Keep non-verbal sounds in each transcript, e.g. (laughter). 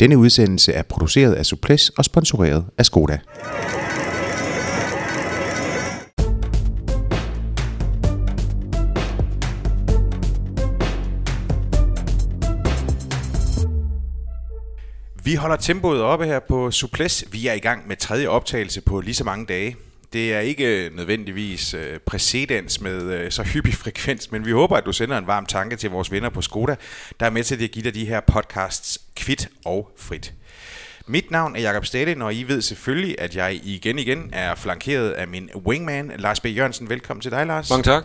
Denne udsendelse er produceret af Suples og sponsoreret af Skoda. Vi holder tempoet oppe her på Suples. Vi er i gang med tredje optagelse på lige så mange dage. Det er ikke nødvendigvis øh, præcedens med øh, så hyppig frekvens, men vi håber, at du sender en varm tanke til vores venner på Skoda, der er med til at give dig de her podcasts kvit og frit. Mit navn er Jakob Stadin, og I ved selvfølgelig, at jeg igen igen er flankeret af min wingman, Lars B. Jørgensen. Velkommen til dig, Lars. Mange tak.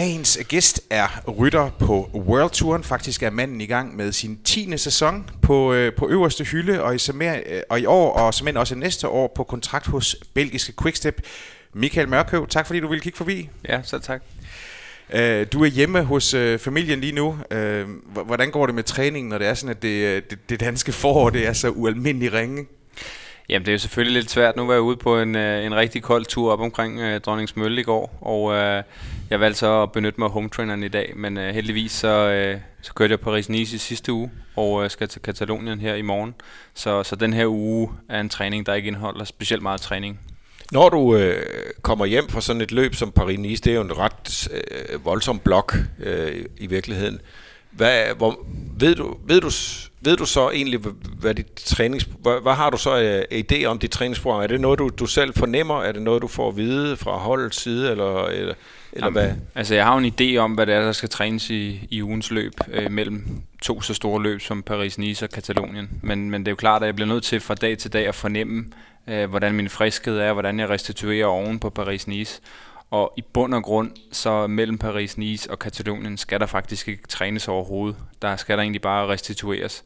Dagens gæst er rytter på World Touren. Faktisk er manden i gang med sin 10. sæson på, øh, på øverste hylde, og i, øh, og i år, og som også næste år, på kontrakt hos belgiske Quickstep. Michael Mørkøv, tak fordi du ville kigge forbi. Ja, så tak. Øh, du er hjemme hos øh, familien lige nu. Øh, hvordan går det med træningen, når det er sådan, at det, øh, det, det danske forår det er så ualmindelig ringe? Jamen, det er jo selvfølgelig lidt svært. Nu var jeg ude på en, øh, en rigtig kold tur op omkring øh, Dronningsmølle i går, og øh, jeg valgte så at benytte mig af hometraineren i dag, men øh, heldigvis så, øh, så kørte jeg Paris-Nice i sidste uge, og øh, skal til Katalonien her i morgen. Så, så den her uge er en træning, der ikke indeholder specielt meget træning. Når du øh, kommer hjem fra sådan et løb som Paris-Nice, det er jo en ret øh, voldsom blok øh, i virkeligheden. Hvad, hvor, ved, du, ved, du, ved du så egentlig, hvad, dit trænings, hvad, hvad har du så af idé om dit træningsprogram? Er det noget, du, du selv fornemmer? Er det noget, du får at vide fra holdets side? Eller, eller, eller Jamen, hvad? Altså, jeg har en idé om, hvad det er, der skal trænes i, i ugens løb øh, mellem to så store løb som Paris-Nice og Katalonien. Men, men det er jo klart, at jeg bliver nødt til fra dag til dag at fornemme, øh, hvordan min friskhed er, hvordan jeg restituerer oven på Paris-Nice. Og i bund og grund, så mellem Paris-Nice og Katalonien, skal der faktisk ikke trænes overhovedet. Der skal der egentlig bare restitueres.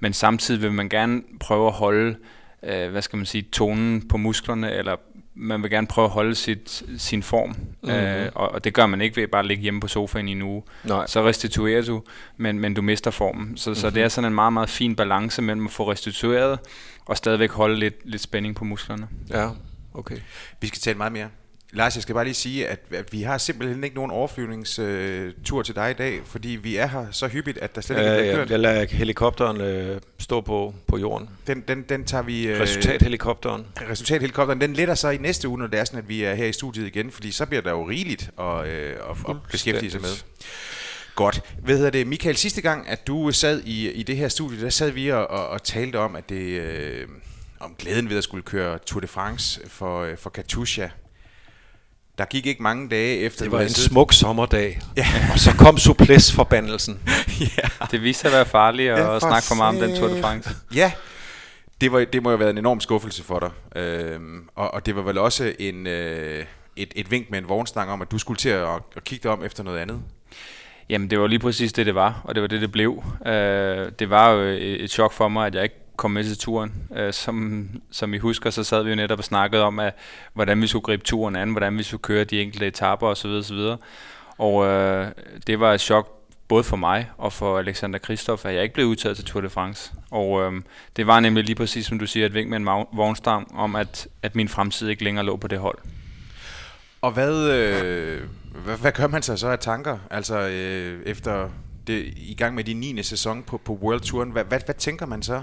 Men samtidig vil man gerne prøve at holde, øh, hvad skal man sige, tonen på musklerne, eller man vil gerne prøve at holde sit, sin form, mm-hmm. øh, og, og det gør man ikke ved bare at ligge hjemme på sofaen i en uge. Nej. Så restituerer du, men, men du mister formen. Så, mm-hmm. så det er sådan en meget, meget fin balance mellem at få restitueret, og stadigvæk holde lidt, lidt spænding på musklerne. Ja, okay. Vi skal tale meget mere Lars, jeg skal bare lige sige, at, at vi har simpelthen ikke nogen overflyvningstur øh, til dig i dag, fordi vi er her så hyppigt, at der slet ikke er kørt. Jeg lader helikopteren øh, stå på, på jorden. Den, den, den tager vi... Øh, resultathelikopteren. Resultathelikopteren, den letter så i næste uge, når det er sådan, at vi er her i studiet igen, fordi så bliver der jo rigeligt at, øh, at, at beskæftige sig med. Godt. Hvad hedder det, Michael, sidste gang, at du sad i, i det her studie, der sad vi og, og, og talte om, at det... Øh, om glæden ved at skulle køre Tour de France for, øh, for Katusha der gik ikke mange dage efter... Det var en smuk sommerdag, ja. (laughs) og så kom Suples-forbandelsen. (laughs) ja. Det viste sig at være farligt at ja, snakke for meget om den Tour de France. Ja, det, var, det må jo have været en enorm skuffelse for dig. Øhm, og, og det var vel også en, øh, et, et vink med en vognstang om, at du skulle til at, at kigge dig om efter noget andet. Jamen, det var lige præcis det, det var, og det var det, det blev. Øh, det var jo et, et chok for mig, at jeg ikke kom med til turen. Øh, som, som I husker, så sad vi jo netop og snakkede om, at, hvordan vi skulle gribe turen an, hvordan vi skulle køre de enkelte etaper osv. osv. Og øh, det var et chok både for mig og for Alexander Kristoff, at jeg ikke blev udtaget til Tour de France. Og øh, det var nemlig lige præcis, som du siger, et vink med en vognstang om, at, at min fremtid ikke længere lå på det hold. Og hvad, øh, hvad, hvad gør man sig så af tanker, altså øh, efter det, i gang med din 9. sæson på, på World Touren. Hvad, hvad, hvad tænker man så?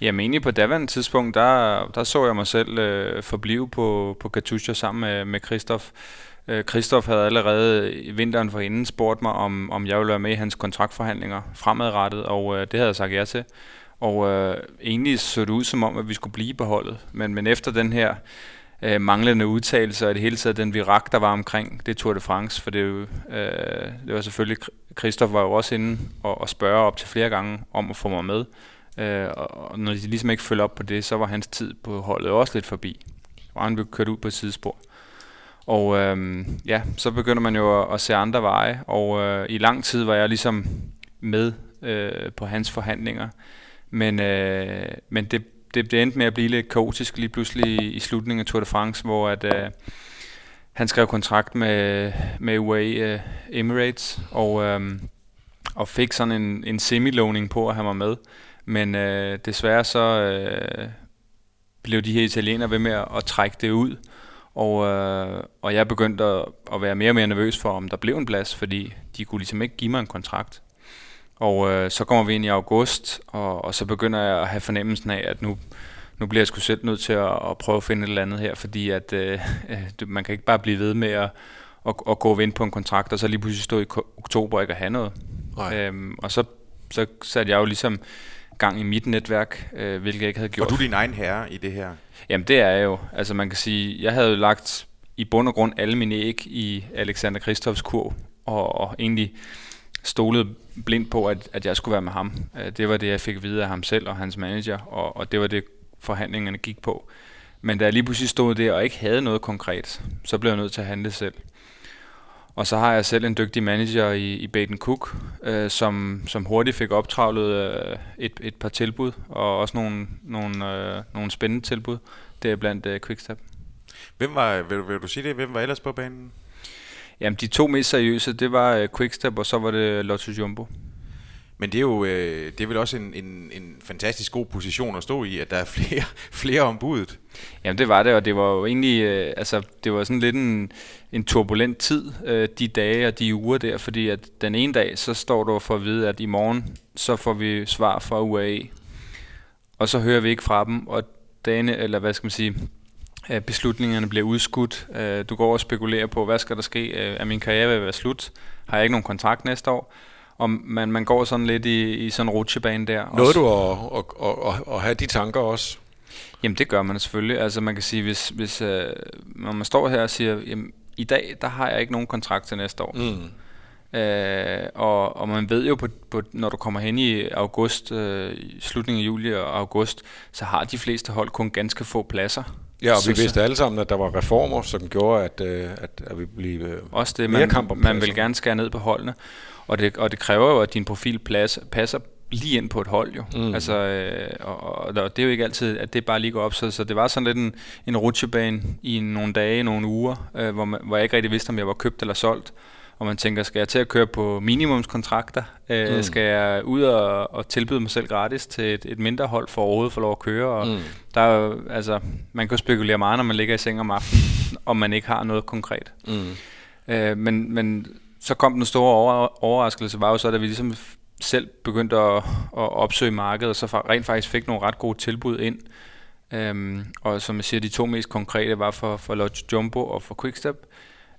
Jamen egentlig på daværende tidspunkt, der, der så jeg mig selv øh, forblive på, på Katusha sammen med, med Christoph. Kristoff Christoph havde allerede i vinteren for inden spurgt mig, om, om jeg ville være med i hans kontraktforhandlinger fremadrettet, og øh, det havde jeg sagt ja til. Og øh, egentlig så det ud som om, at vi skulle blive på holdet. Men, men efter den her øh, manglende udtalelse og det hele taget den virak, der var omkring det Tour de France, for det, jo, øh, det var selvfølgelig, Christoph var jo også inde og, og spørge op til flere gange om at få mig med, øh, og når de ligesom ikke følger op på det, så var hans tid på holdet også lidt forbi, og han blev kørt ud på et sidespor. Og øh, ja, så begynder man jo at, at se andre veje, og øh, i lang tid var jeg ligesom med øh, på hans forhandlinger, men, øh, men det det, det endte med at blive lidt kaotisk lige pludselig i slutningen af Tour de France, hvor at, øh, han skrev kontrakt med, med UAE uh, øh, Emirates, og, øh, og fik sådan en, en semi-låning på, at han var med. Men øh, desværre så øh, blev de her italienere ved med at, at trække det ud, og, øh, og jeg begyndte at, at være mere og mere nervøs for, om der blev en plads, fordi de kunne ligesom ikke give mig en kontrakt. Og øh, så kommer vi ind i august, og, og så begynder jeg at have fornemmelsen af, at nu, nu bliver jeg sgu selv nødt til at, at prøve at finde et eller andet her, fordi at øh, (laughs) man kan ikke bare blive ved med at, at, at gå og vente på en kontrakt, og så lige pludselig stå i oktober og ikke at have noget. Øhm, og så, så satte jeg jo ligesom gang i mit netværk, øh, hvilket jeg ikke havde gjort. Og du er din egen herre i det her? Jamen det er jeg jo. Altså man kan sige, jeg havde lagt i bund og grund alle mine æg i Alexander Kristoffs kurv, og, og egentlig stolet blindt på, at, at jeg skulle være med ham. Øh, det var det, jeg fik at vide af ham selv og hans manager, og, og det var det, forhandlingerne gik på. Men da jeg lige pludselig stod der og ikke havde noget konkret, så blev jeg nødt til at handle selv. Og så har jeg selv en dygtig manager i, i Baden Cook, øh, som, som hurtigt fik optravlet øh, et, et par tilbud, og også nogle, nogle, øh, nogle spændende tilbud, det er blandt øh, Quickstep. Hvem var, vil, vil du sige det, hvem var ellers på banen? Jamen, de to mest seriøse, det var øh, Quickstep, og så var det Lotto Jumbo. Men det er jo øh, det er vel også en, en, en fantastisk god position at stå i, at der er flere, (laughs) flere ombudet. Jamen det var det, og det var jo egentlig, øh, altså det var sådan lidt en, en turbulent tid, øh, de dage og de uger der, fordi at den ene dag, så står du for at vide, at i morgen, så får vi svar fra UAE, og så hører vi ikke fra dem, og dagene, eller hvad skal man sige, øh, beslutningerne bliver udskudt. Øh, du går og spekulerer på, hvad skal der ske? Øh, er min karriere ved at være slut? Har jeg ikke nogen kontrakt næste år? Og man, man går sådan lidt i, i sådan en rutsjebane der. Nåede du at, at, at, at have de tanker også? Jamen det gør man selvfølgelig. Altså man kan sige, hvis, hvis øh, når man står her og siger, jamen, i dag der har jeg ikke nogen kontrakt til næste år. Mm. Øh, og, og man ved jo, på, på, når du kommer hen i august, øh, slutningen af juli og august, så har de fleste hold kun ganske få pladser. Ja, og vi så, vidste alle sammen, at der var reformer, som gjorde, at, øh, at, at vi blev øh, også det, mere man, kamp om Man vil gerne skære ned på holdene. Og det, og det kræver jo, at din profil plads, passer lige ind på et hold jo. Mm. Altså, øh, og, og det er jo ikke altid, at det bare lige går op. Så, så det var sådan lidt en, en rutsjebane i nogle dage, nogle uger, øh, hvor, man, hvor jeg ikke rigtig vidste, om jeg var købt eller solgt. Og man tænker, skal jeg til at køre på minimumskontrakter? Øh, mm. Skal jeg ud og, og tilbyde mig selv gratis til et, et mindre hold for overhovedet få lov at køre? Og mm. der er, altså, man kan spekulere meget, når man ligger i seng om aftenen, (laughs) om man ikke har noget konkret. Mm. Øh, men, men så kom den store over, overraskelse, var jo så, da vi ligesom selv begyndte at, at opsøge markedet, og så rent faktisk fik nogle ret gode tilbud ind. Øhm, og som jeg siger, de to mest konkrete var for, for Lodge Jumbo og for Quickstep.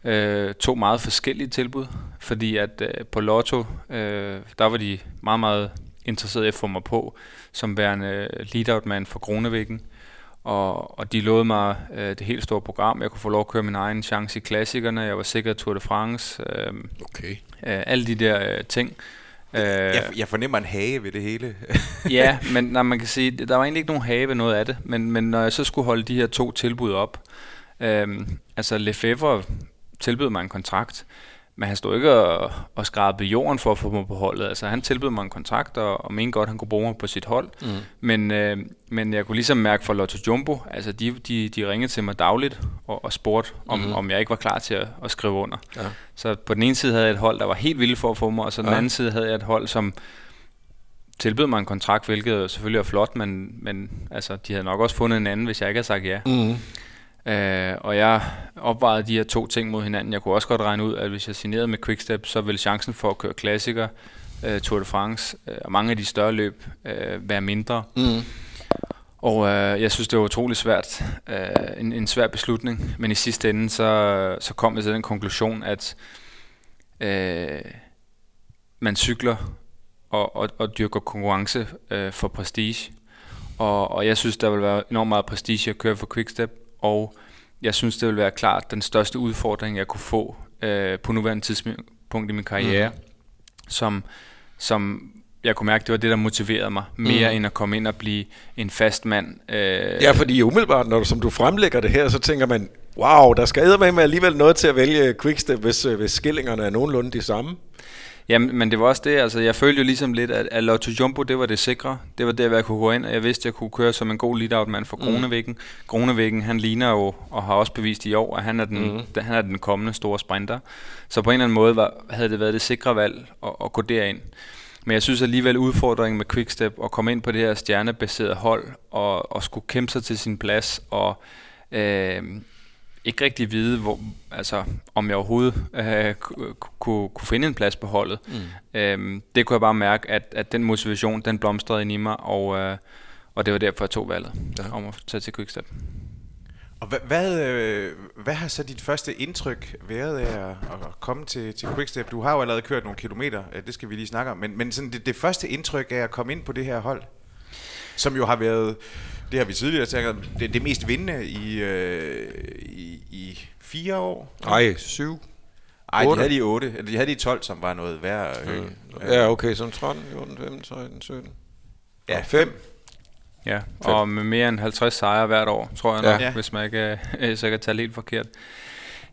Øh, to meget forskellige tilbud, fordi at øh, på Lotto, øh, der var de meget, meget interesserede i at få mig på, som værende lead-out-mand for Kronevæggen. Og, og de lovede mig øh, det helt store program. Jeg kunne få lov at køre min egen chance i klassikerne. Jeg var sikker Tour de France. Øh, okay. Øh, alle de der øh, ting. Øh, jeg, jeg fornemmer en hage ved det hele. (laughs) ja, men når man kan sige, der var egentlig ikke nogen hage ved noget af det. Men, men når jeg så skulle holde de her to tilbud op, øh, altså Lefebvre tilbød mig en kontrakt, men han stod ikke og, og skrabede jorden for at få mig på holdet. Altså, han tilbød mig en kontrakt, og, og mente godt, at han kunne bruge mig på sit hold. Mm. Men, øh, men jeg kunne ligesom mærke for Lotto Jumbo, altså de, de, de ringede til mig dagligt og, og spurgte, om, mm. om jeg ikke var klar til at, at skrive under. Ja. Så på den ene side havde jeg et hold, der var helt vildt for at få mig, og så den ja. anden side havde jeg et hold, som tilbød mig en kontrakt, hvilket selvfølgelig er flot, men, men altså, de havde nok også fundet en anden, hvis jeg ikke havde sagt ja. Mm. Øh, og jeg opvejede de her to ting mod hinanden. Jeg kunne også godt regne ud, at hvis jeg signerede med Quickstep, så ville chancen for at køre klassiker, øh, Tour de France øh, og mange af de større løb øh, være mindre. Mm. Og øh, jeg synes, det var utrolig svært. Øh, en, en svær beslutning. Men i sidste ende, så, så kom jeg til den konklusion, at øh, man cykler og, og, og dyrker konkurrence øh, for prestige. Og, og jeg synes, der vil være enormt meget prestige at køre for Quickstep og jeg synes, det vil være klart den største udfordring, jeg kunne få øh, på nuværende tidspunkt i min karriere, mm. som, som jeg kunne mærke, det var det, der motiverede mig mere, mm. end at komme ind og blive en fast mand. Øh. Ja, fordi umiddelbart, når du, som du fremlægger det her, så tænker man, wow, der skal med alligevel noget til at vælge Quickstep, hvis, øh, hvis skillingerne er nogenlunde de samme. Jamen, men det var også det, altså jeg følte jo ligesom lidt, at, at Lotto Jumbo, det var det sikre. Det var der, hvor jeg kunne gå ind, og jeg vidste, at jeg kunne køre som en god lead-out-mand for Kronevæggen. Mm. Kronevæggen, han ligner jo, og har også bevist i år, at han er den, mm. han er den kommende store sprinter. Så på en eller anden måde var, havde det været det sikre valg at, at gå derind. Men jeg synes alligevel udfordringen med Quickstep at komme ind på det her stjernebaserede hold og, og skulle kæmpe sig til sin plads og øh, ikke rigtig vide, hvor, altså, om jeg overhovedet øh, kunne, kunne finde en plads på holdet. Mm. Øhm, det kunne jeg bare mærke, at, at den motivation, den blomstrede ind i mig, og, øh, og det var derfor, jeg tog valget ja. om at tage til Quickstep. Og hvad, hvad, øh, hvad har så dit første indtryk været af at, at komme til, til Quickstep? Du har jo allerede kørt nogle kilometer, det skal vi lige snakke om, men, men sådan det, det første indtryk af at komme ind på det her hold, som jo har været, det har vi tidligere sagt, det, det mest vindende i, øh, i, i fire år. Nej, syv. Ej, de havde de 8. De havde de 12, som var noget værre. Mm. Ja, okay, så 13, 14, 15, 16, 17. Ja, 5. Ja, og med mere end 50 sejre hvert år, tror jeg nok, ja. hvis man ikke øh, så kan tale helt forkert.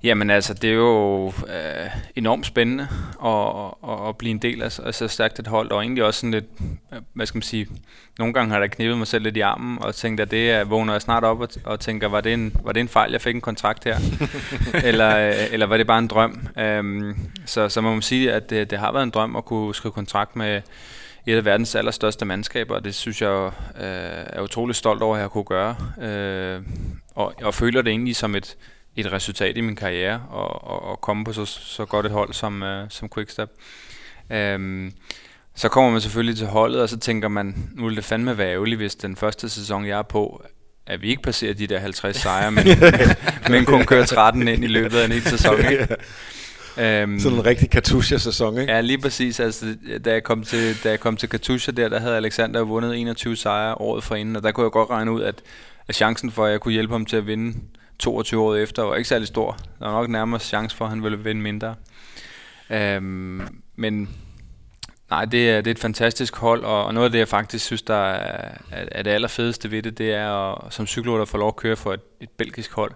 Jamen altså, det er jo øh, enormt spændende at, at, at blive en del af, af så stærkt et hold, og egentlig også sådan lidt, hvad skal man sige, nogle gange har jeg knippet mig selv lidt i armen, og tænkt, at det er, vågner jeg snart op og, og tænker, var det, en, var det en fejl, jeg fik en kontrakt her? (laughs) eller, øh, eller var det bare en drøm? Um, så, så man må sige, at det, det har været en drøm at kunne skrive kontrakt med, et af verdens allerstørste mandskaber, og det synes jeg øh, er utrolig stolt over, at jeg kunne gøre. Øh, og, og føler det egentlig som et, et resultat i min karriere, og, og, og komme på så, så godt et hold som, øh, som Quickstep. Øh, så kommer man selvfølgelig til holdet, og så tænker man, nu vil det fandme være ærgerligt, hvis den første sæson, jeg er på, at vi ikke passerer de der 50 sejre, men, (laughs) men kun kører 13 ind i løbet af en hel sæson. Ikke? (laughs) Um, Sådan en rigtig Katusha-sæson, ikke? Ja, lige præcis. Altså, da, jeg kom til, da jeg kom til Katusha der, der havde Alexander vundet 21 sejre året forinden, og der kunne jeg godt regne ud, at, at chancen for, at jeg kunne hjælpe ham til at vinde 22 år efter, var ikke særlig stor. Der var nok nærmere chance for, at han ville vinde mindre. Øhm, men nej, det er, det er et fantastisk hold, og, og noget af det, jeg faktisk synes, der er, er det allerfedeste ved det, det er at, som cykelrytter at få lov at køre for et, et belgisk hold.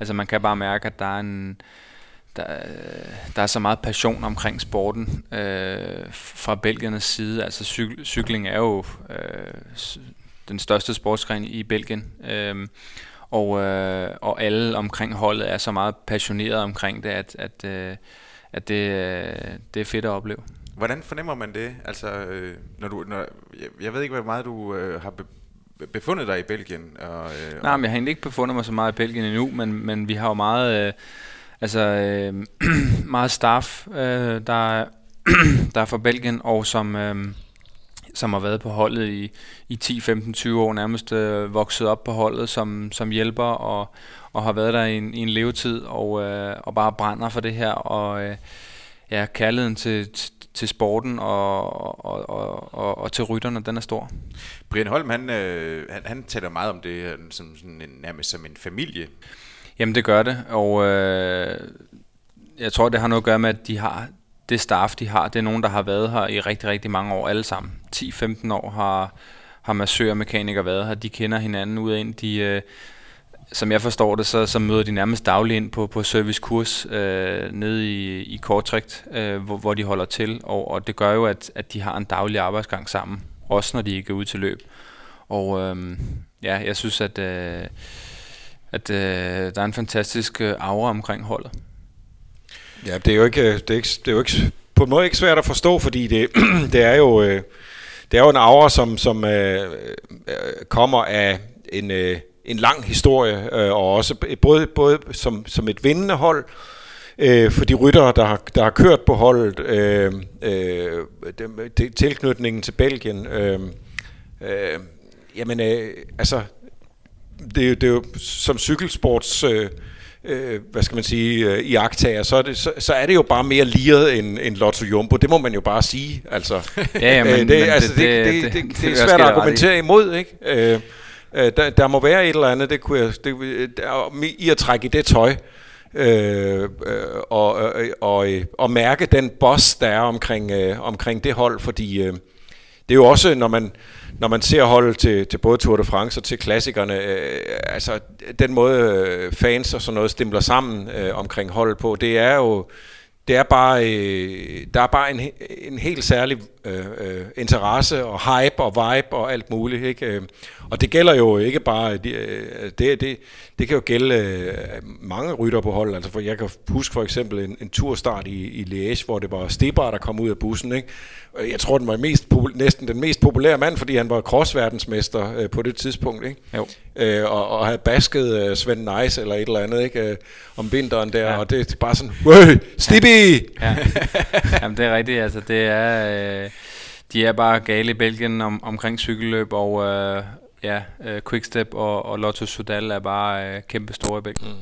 Altså man kan bare mærke, at der er en der, der er så meget passion omkring sporten øh, fra Belgiernes side. Altså cyk, cykling er jo øh, den største sportsgren i Belgien. Øh, og, øh, og alle omkring holdet er så meget passionerede omkring det, at, at, øh, at det, øh, det er fedt at opleve. Hvordan fornemmer man det? Altså, øh, når du, når, jeg, jeg ved ikke, hvor meget du øh, har be, befundet dig i Belgien. Og, øh, Nej, men jeg har egentlig ikke befundet mig så meget i Belgien endnu, men, men vi har jo meget... Øh, Altså øh, (clears throat) meget staff, øh, der, (clears throat) der er fra Belgien, og som, øh, som har været på holdet i, i 10, 15, 20 år, nærmest øh, vokset op på holdet som, som hjælper, og, og har været der i en, i en levetid, og, øh, og bare brænder for det her, og øh, ja, kærligheden til, til sporten og, og, og, og, og til rytterne, den er stor. Brian Holm, han, øh, han, han taler meget om det som, sådan en, nærmest som en familie. Jamen det gør det, og øh, jeg tror det har noget at gøre med, at de har det staff, de har. Det er nogen, der har været her i rigtig, rigtig mange år alle sammen. 10-15 år har, har massør og mekanikere været her. De kender hinanden ud af ind. De, øh, som jeg forstår det, så, så møder de nærmest dagligt ind på, på servicekurs øh, nede i, i Kortrigt, øh, hvor, hvor de holder til. Og, og det gør jo, at, at de har en daglig arbejdsgang sammen, også når de ikke er ude til løb. Og øh, ja, jeg synes, at... Øh, at øh, der er en fantastisk øh, aura omkring holdet. Ja, det er jo ikke, øh, det er ikke, det er jo ikke på en måde ikke svært at forstå, fordi det, (clears throat) det er jo øh, det er jo en aura, som, som øh, øh, kommer af en, øh, en lang historie, øh, og også både, både som, som et vindende hold, øh, for de ryttere, der har, der har kørt på holdet, øh, øh, det, tilknytningen til Belgien, øh, øh, jamen øh, altså det, det er jo som cykelsports... Øh, øh, hvad skal man sige, øh, i aktager, så er, det, så, så er det jo bare mere liret end, end Lotto Jumbo. Det må man jo bare sige. Altså, (laughs) ja, ja, men, øh, det, men altså, det, det, det, det, det, det, det er svært at argumentere imod, ikke? Øh, øh, der, der må være et eller andet, det kunne jeg, det, der, i at trække i det tøj, øh, øh, og, øh, og, øh, og mærke den boss, der er omkring, øh, omkring det hold, fordi øh, det er jo også, når man, når man ser holdet til, til både Tour de France og til klassikerne, øh, altså den måde øh, fans og sådan noget stemler sammen øh, omkring holdet på, det er jo det er bare, øh, der er bare en, en helt særlig øh, øh, interesse og hype og vibe og alt muligt. Ikke? Øh, og det gælder jo ikke bare, det, det, det, det kan jo gælde øh, mange rytter på hold. Altså for jeg kan huske for eksempel en, en turstart i, i Liège, hvor det var Stebar, der kom ud af bussen. Ikke? Jeg tror, den var mest, næsten den mest populære mand, fordi han var crossverdensmester øh, på det tidspunkt. Ikke? Jo. Øh, og, og havde basket øh, Svend Nice eller et eller andet ikke? Øh, om vinteren der. Ja. Og det er bare sådan, Wøh, Stibi! Ja. Jamen det er rigtigt. Altså, det er, øh, de er bare gale i Belgien om, omkring cykelløb, og øh, ja, øh, Quickstep og, og Lotto Sudal er bare øh, kæmpe store i Belgien. Mm.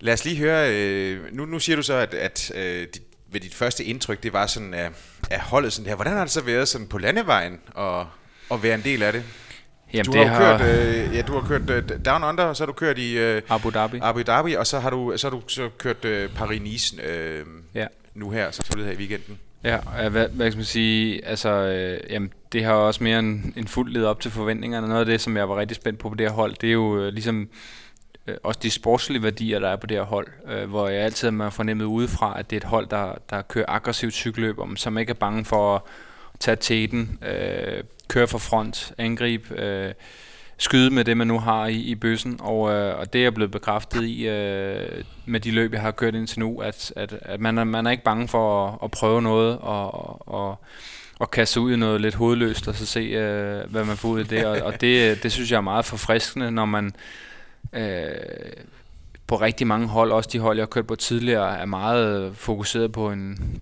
Lad os lige høre, øh, nu, nu siger du så, at, at øh, dit, ved dit første indtryk, det var sådan af, af holdet sådan her. Hvordan har det så været sådan på landevejen og, og være en del af det? Jamen, du, det har har... kørt, øh, ja, du har kørt øh, Down Under, og så har du kørt i øh, Abu Dhabi. Abu Dhabi, og så har du så har du så kørt øh, Paris-Nice øh, ja. nu her, så så her i weekenden. Ja, hvad, hvad skal man sige, altså, øh, jamen, det har også mere en, end fuld ledet op til forventningerne. Noget af det, som jeg var rigtig spændt på på det her hold, det er jo øh, ligesom øh, også de sportslige værdier, der er på det her hold, øh, hvor jeg altid har fornemmet udefra, at det er et hold, der, der kører aggressivt cykelløb, om, som ikke er bange for at tage teten, øh, køre for front, angribe, øh, skyde med det, man nu har i, i bøssen, og, øh, og det er blevet bekræftet i øh, med de løb, jeg har kørt indtil nu, at, at, at man, er, man er ikke bange for at, at prøve noget og, og, og kaste ud i noget lidt hovedløst, og så se, øh, hvad man får ud af det, og, og det, det synes jeg er meget forfriskende, når man øh, på rigtig mange hold, også de hold, jeg har kørt på tidligere, er meget fokuseret på en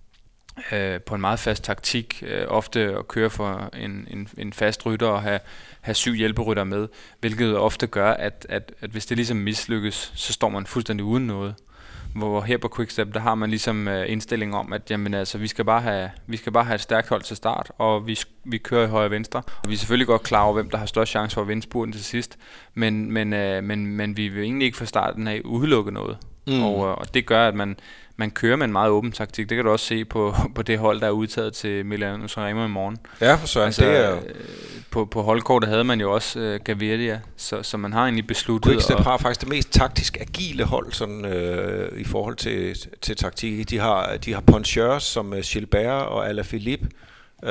øh, på en meget fast taktik, øh, ofte at køre for en, en, en fast rytter og have, have syv hjælperytter med, hvilket ofte gør, at, at, at hvis det ligesom mislykkes, så står man fuldstændig uden noget. Hvor her på Quickstep, der har man ligesom øh, indstilling om, at jamen, altså, vi, skal bare have, vi skal bare have et stærkt hold til start, og vi, vi kører i højre og venstre. Og vi er selvfølgelig godt klar over, hvem der har størst chance for at vinde spurten til sidst, men, men, øh, men, men vi vil egentlig ikke fra starten af udelukke noget. Mm. Og, øh, og det gør, at man, man kører med en meget åben taktik. Det kan du også se på, (laughs) på det hold, der er udtaget til Milano Sanremo i morgen. Ja, for søren. Altså, det er... Øh, på, på holdkortet havde man jo også uh, Gaviria, så, så man har egentlig besluttet... Quickstep har faktisk det mest taktisk agile hold sådan, øh, i forhold til, til taktik. De har, de har Ponchers som uh, Gilbert og Alaphilippe,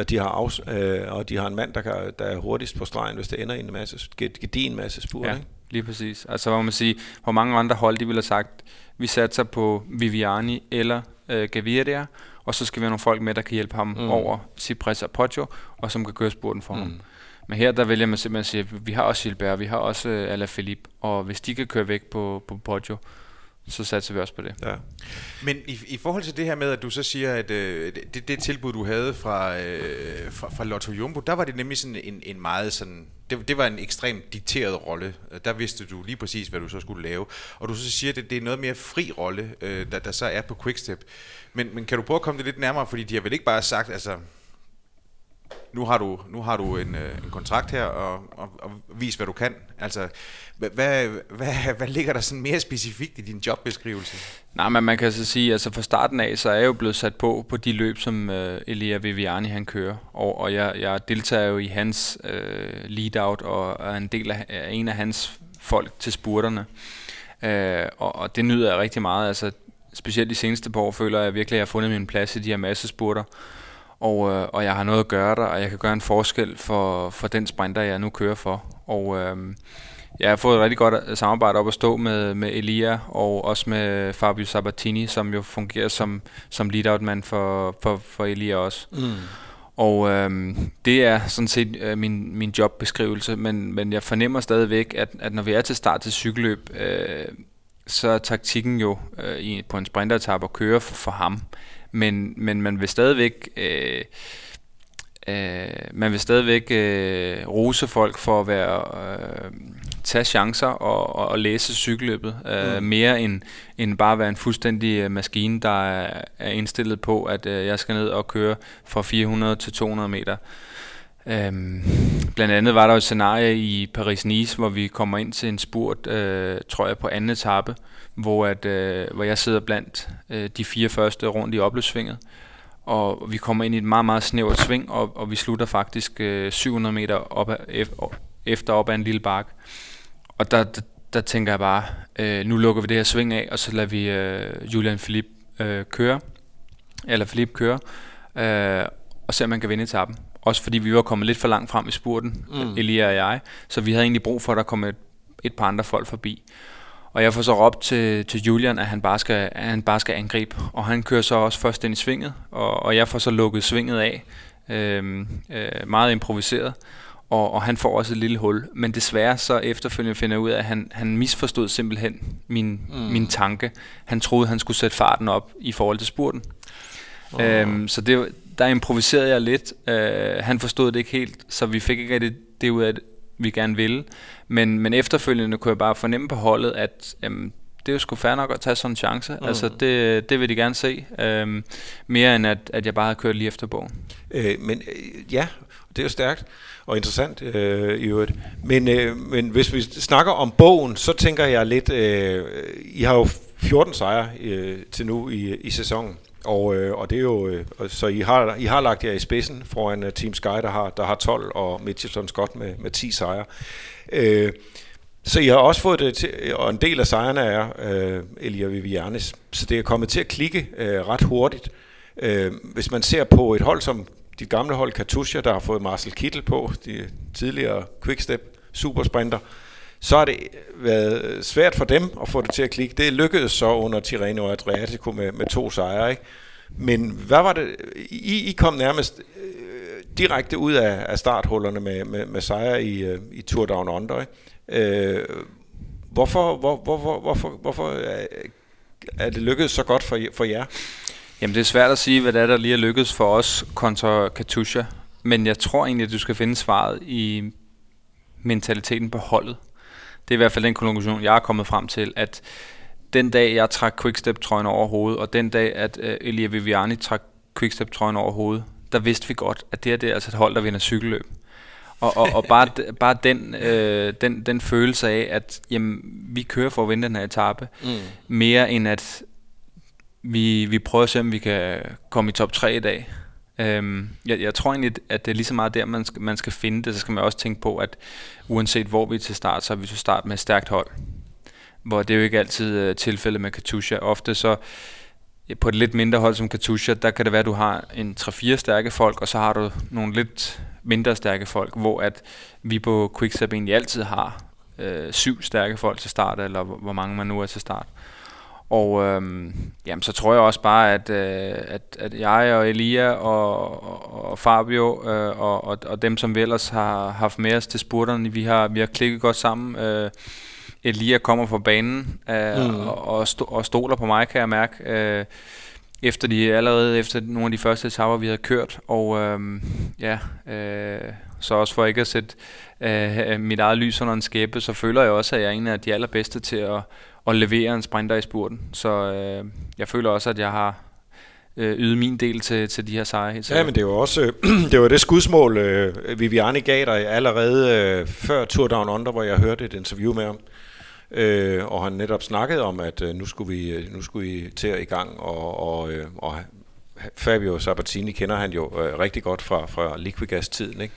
de har afs, øh, og de har en mand, der, kan, der er hurtigst på stregen, hvis det ender i en masse, gedin masse spur. Ja, ikke? Lige præcis. Altså hvor man sige, hvor mange andre hold, de ville have sagt, vi satser på Viviani eller øh, Gaviria, og så skal vi have nogle folk med, der kan hjælpe ham mm. over Cipressa og Poggio, og som kan køre spurten for mm. ham. Men her der vælger man simpelthen at sige, at vi har også Gilbert, vi har også uh, Alaphilippe, og hvis de kan køre væk på, på Poggio, så satser vi også på det. Ja. Men i, i forhold til det her med, at du så siger, at øh, det, det tilbud, du havde fra, øh, fra, fra Lotto Jumbo, der var det nemlig sådan en, en meget sådan, det, det var en ekstremt dikteret rolle. Øh, der vidste du lige præcis, hvad du så skulle lave. Og du så siger, at det, det er noget mere fri rolle, øh, der, der så er på Quickstep. Men, men kan du prøve at komme det lidt nærmere, fordi de har vel ikke bare sagt, altså, nu har du, nu har du en, øh, en kontrakt her, og, og, og vis, hvad du kan. Altså, hvad, hvad, hvad, hvad ligger der sådan mere specifikt i din jobbeskrivelse? Nej, men man kan så sige, altså fra starten af, så er jeg jo blevet sat på på de løb, som øh, Elia Viviani han kører. Og, og jeg, jeg deltager jo i hans øh, lead-out, og er en del af er en af hans folk til spurterne. Øh, og, og det nyder jeg rigtig meget. Altså, specielt de seneste par år føler jeg virkelig, at jeg har fundet min plads i de her massespurter. spurter og, øh, og jeg har noget at gøre der, og jeg kan gøre en forskel for, for den sprinter, jeg nu kører for. Og øh, jeg har fået et rigtig godt øh, samarbejde op at stå med, med Elia, og også med Fabio Sabatini, som jo fungerer som, som lead-out-mand for, for, for Elia også. Mm. Og øh, det er sådan set øh, min, min jobbeskrivelse, men, men jeg fornemmer stadigvæk, at, at når vi er til start til cykelløb, øh, så er taktikken jo øh, på en sprinteretappe at køre for, for ham men, men man vil stadigvæk... Øh, øh, man vil stadigvæk øh, rose folk for at være øh, tage chancer og, og, og læse cykelløbet øh, mm. mere end, end bare være en fuldstændig øh, maskine, der er, er indstillet på, at øh, jeg skal ned og køre fra 400 til 200 meter. Øhm, blandt andet var der et scenarie i Paris-Nice, hvor vi kommer ind til en spurt, øh, tror jeg, på anden etape, hvor, at, øh, hvor jeg sidder blandt øh, de fire første rundt i opløbssvinget. Og vi kommer ind i et meget, meget snævert sving, og, og vi slutter faktisk øh, 700 meter op af, efter op ad en lille bakke. Og der, der, der tænker jeg bare, øh, nu lukker vi det her sving af, og så lader vi øh, Julian Philippe øh, køre, eller Philippe køre. Øh, og se om man kan vinde etappen. Også fordi vi var kommet lidt for langt frem i spurten, mm. Elia og jeg, så vi havde egentlig brug for, at der kom et, et par andre folk forbi. Og jeg får så råbt til, til Julian, at han, bare skal, at han bare skal angribe. Og han kører så også først ind i svinget, og, og jeg får så lukket svinget af. Øh, øh, meget improviseret. Og, og han får også et lille hul. Men desværre så efterfølgende finder jeg ud af, at han, han misforstod simpelthen min, mm. min tanke. Han troede, han skulle sætte farten op i forhold til spurten. Oh. Øhm, så det, der improviserede jeg lidt. Øh, han forstod det ikke helt, så vi fik ikke det, det ud af, vi gerne ville. Men, men efterfølgende kunne jeg bare fornemme på holdet, at jamen, det er jo sgu fair nok at tage sådan en chance. Mm. Altså, det, det vil de gerne se. Øhm, mere end at, at jeg bare havde kørt lige efter bogen. Øh, men øh, ja, det er jo stærkt og interessant øh, i øvrigt. Men, øh, men hvis vi snakker om bogen, så tænker jeg lidt, øh, I har jo 14 sejre øh, til nu i, i sæsonen. Og, øh, og det er jo, øh, så I har, I har lagt jer i spidsen foran uh, Team Sky, der har, der har 12, og Mitchelton Scott med, med 10 sejre. Øh, så I har også fået det til, og en del af sejrene er øh, Elia Vivianis, så det er kommet til at klikke øh, ret hurtigt. Øh, hvis man ser på et hold som dit gamle hold Katusha, der har fået Marcel Kittel på, de tidligere Quickstep supersprinter, så har det været svært for dem at få det til at klikke. Det lykkedes så under Tirreno og Adriatico med, med to sejre. Ikke? Men hvad var det? I, I kom nærmest øh, direkte ud af, af starthullerne med, med, med sejre i, øh, i Tour Down Under. Ikke? Øh, hvorfor, hvor, hvor, hvor, hvorfor, hvorfor er, er det lykkedes så godt for, for jer? Jamen det er svært at sige, hvad det er, der lige er lykkedes for os kontra Katusha. Men jeg tror egentlig, at du skal finde svaret i mentaliteten på holdet. Det er i hvert fald den konklusion, jeg er kommet frem til, at den dag, jeg trak Quickstep-trøjen over hovedet, og den dag, at uh, Elia Viviani trak Quickstep-trøjen over hovedet, der vidste vi godt, at det her det er altså et hold, der vinder cykelløb. Og, og, og bare, bare den, øh, den, den følelse af, at jamen, vi kører for at vinde den her etape, mm. mere end at vi, vi prøver at se, om vi kan komme i top 3 i dag. Øhm, jeg, jeg tror egentlig, at det er lige så meget der, man skal, man skal finde det. Så skal man også tænke på, at uanset hvor vi er til start, så er vi til start med et stærkt hold. Hvor det er jo ikke altid uh, tilfældet med Katusha. Ofte så på et lidt mindre hold som Katusha, der kan det være, at du har en 3-4 stærke folk, og så har du nogle lidt mindre stærke folk, hvor at vi på Quickstep egentlig altid har øh, syv stærke folk til start, eller hvor mange man nu er til start. Og øhm, jamen, så tror jeg også bare, at, øh, at, at jeg og Elia og, og, og Fabio øh, og, og, og dem, som vi ellers har haft med os til spurterne, vi har, vi har klikket godt sammen. Øh, Elia kommer fra banen øh, mm. og, og, sto, og stoler på mig, kan jeg mærke. Øh, efter de allerede efter nogle af de første etaper, vi havde kørt. Og øh, ja, øh, så også for ikke at sætte øh, mit eget lys under en skæbe, så føler jeg også, at jeg er en af de allerbedste til at at levere en sprinter i spurten. Så øh, jeg føler også, at jeg har øh, ydet min del til, til de her sejre. Helt ja, men det var også (clears throat) det, var det skudsmål, øh, Viviani gav dig allerede øh, før Tour Down Under, hvor jeg hørte et interview med ham. Øh, og han netop snakkede om, at øh, nu, skulle vi, øh, nu skulle vi til at i gang, og, og, øh, og Fabio Sabatini kender han jo øh, rigtig godt fra, fra Liquigas-tiden, ikke?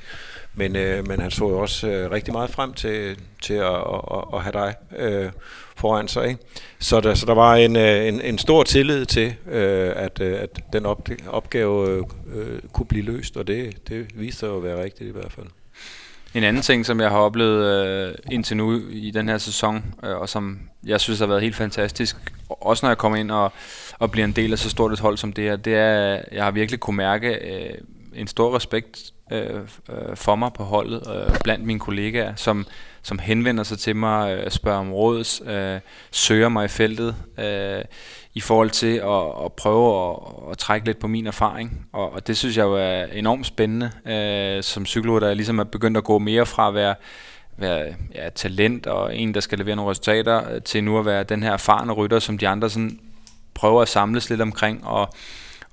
Men, øh, men han så jo også øh, rigtig meget frem til, til at, at, at have dig øh, foran sig. Ikke? Så, der, så der var en, øh, en, en stor tillid til, øh, at, øh, at den op, opgave øh, kunne blive løst, og det, det viste sig jo at være rigtigt i hvert fald. En anden ting, som jeg har oplevet øh, indtil nu i den her sæson, øh, og som jeg synes har været helt fantastisk, også når jeg kommer ind og, og bliver en del af så stort et hold som det her, det er, at jeg har virkelig kunne mærke øh, en stor respekt Øh, øh, for mig på holdet, øh, blandt mine kollegaer, som, som henvender sig til mig, øh, spørger om råds, øh, søger mig i feltet, øh, i forhold til at, at prøve at, at trække lidt på min erfaring. Og, og det synes jeg jo er enormt spændende, øh, som psykolog, der ligesom er begyndt at gå mere fra at være være ja, talent og en, der skal levere nogle resultater, øh, til nu at være den her erfarne rytter, som de andre sådan prøver at samles lidt omkring, og